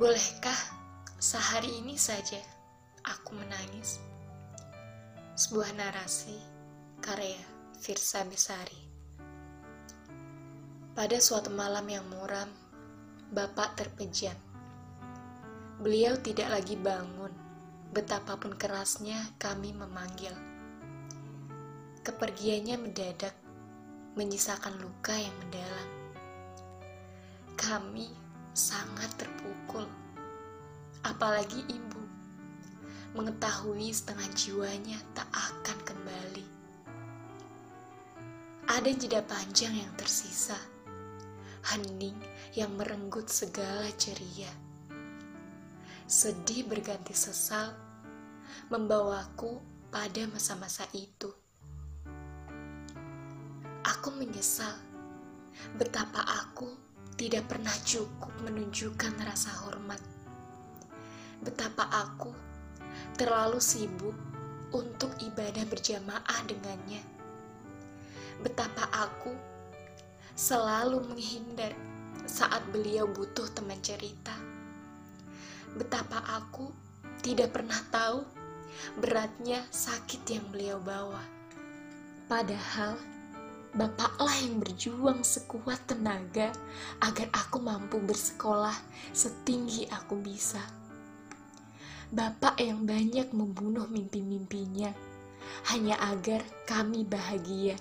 Bolehkah sehari ini saja aku menangis? Sebuah narasi karya Firsa Besari. Pada suatu malam yang muram, Bapak terpejam. Beliau tidak lagi bangun, betapapun kerasnya kami memanggil. Kepergiannya mendadak, menyisakan luka yang mendalam. Kami sangat terpukul, apalagi ibu mengetahui setengah jiwanya tak akan kembali. Ada jeda panjang yang tersisa, hening yang merenggut segala ceria. Sedih berganti sesal, membawaku pada masa-masa itu. Aku menyesal betapa aku tidak pernah cukup menunjukkan rasa hormat. Betapa aku terlalu sibuk untuk ibadah berjamaah dengannya. Betapa aku selalu menghindar saat beliau butuh teman cerita. Betapa aku tidak pernah tahu beratnya sakit yang beliau bawa. Padahal Bapaklah yang berjuang sekuat tenaga agar aku mampu bersekolah setinggi aku bisa. Bapak yang banyak membunuh mimpi-mimpinya hanya agar kami bahagia.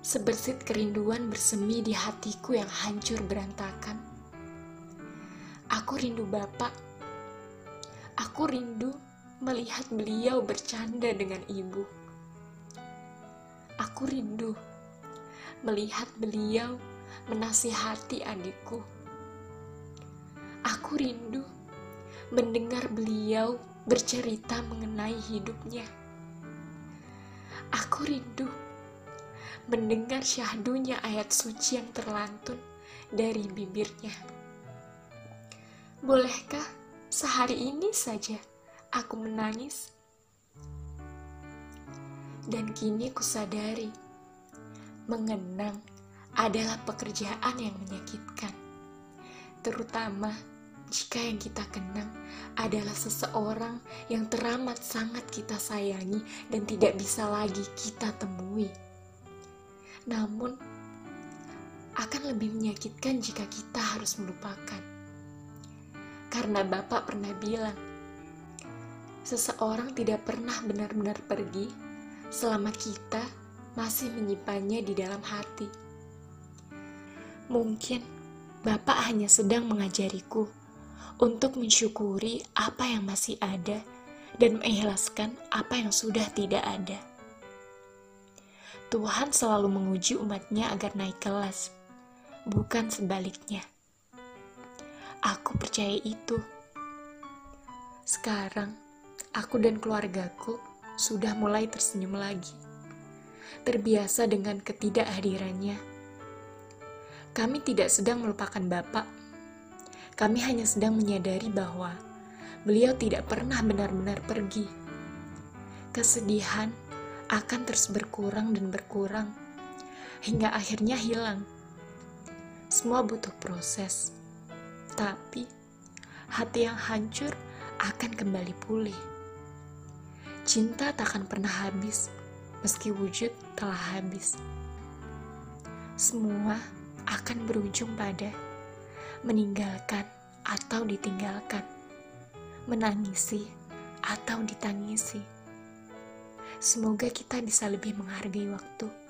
Sebersit kerinduan bersemi di hatiku yang hancur berantakan. Aku rindu Bapak. Aku rindu melihat beliau bercanda dengan ibu Aku rindu melihat beliau menasihati adikku. Aku rindu mendengar beliau bercerita mengenai hidupnya. Aku rindu mendengar syahdunya ayat suci yang terlantun dari bibirnya. Bolehkah sehari ini saja aku menangis? Dan kini kusadari, mengenang adalah pekerjaan yang menyakitkan. Terutama jika yang kita kenang adalah seseorang yang teramat sangat kita sayangi dan tidak bisa lagi kita temui. Namun, akan lebih menyakitkan jika kita harus melupakan. Karena Bapak pernah bilang, seseorang tidak pernah benar-benar pergi selama kita masih menyimpannya di dalam hati. Mungkin Bapak hanya sedang mengajariku untuk mensyukuri apa yang masih ada dan mengikhlaskan apa yang sudah tidak ada. Tuhan selalu menguji umatnya agar naik kelas, bukan sebaliknya. Aku percaya itu. Sekarang, aku dan keluargaku sudah mulai tersenyum lagi, terbiasa dengan ketidakhadirannya. Kami tidak sedang melupakan Bapak. Kami hanya sedang menyadari bahwa beliau tidak pernah benar-benar pergi. Kesedihan akan terus berkurang dan berkurang hingga akhirnya hilang. Semua butuh proses, tapi hati yang hancur akan kembali pulih. Cinta takkan pernah habis, meski wujud telah habis. Semua akan berujung pada meninggalkan atau ditinggalkan, menangisi atau ditangisi. Semoga kita bisa lebih menghargai waktu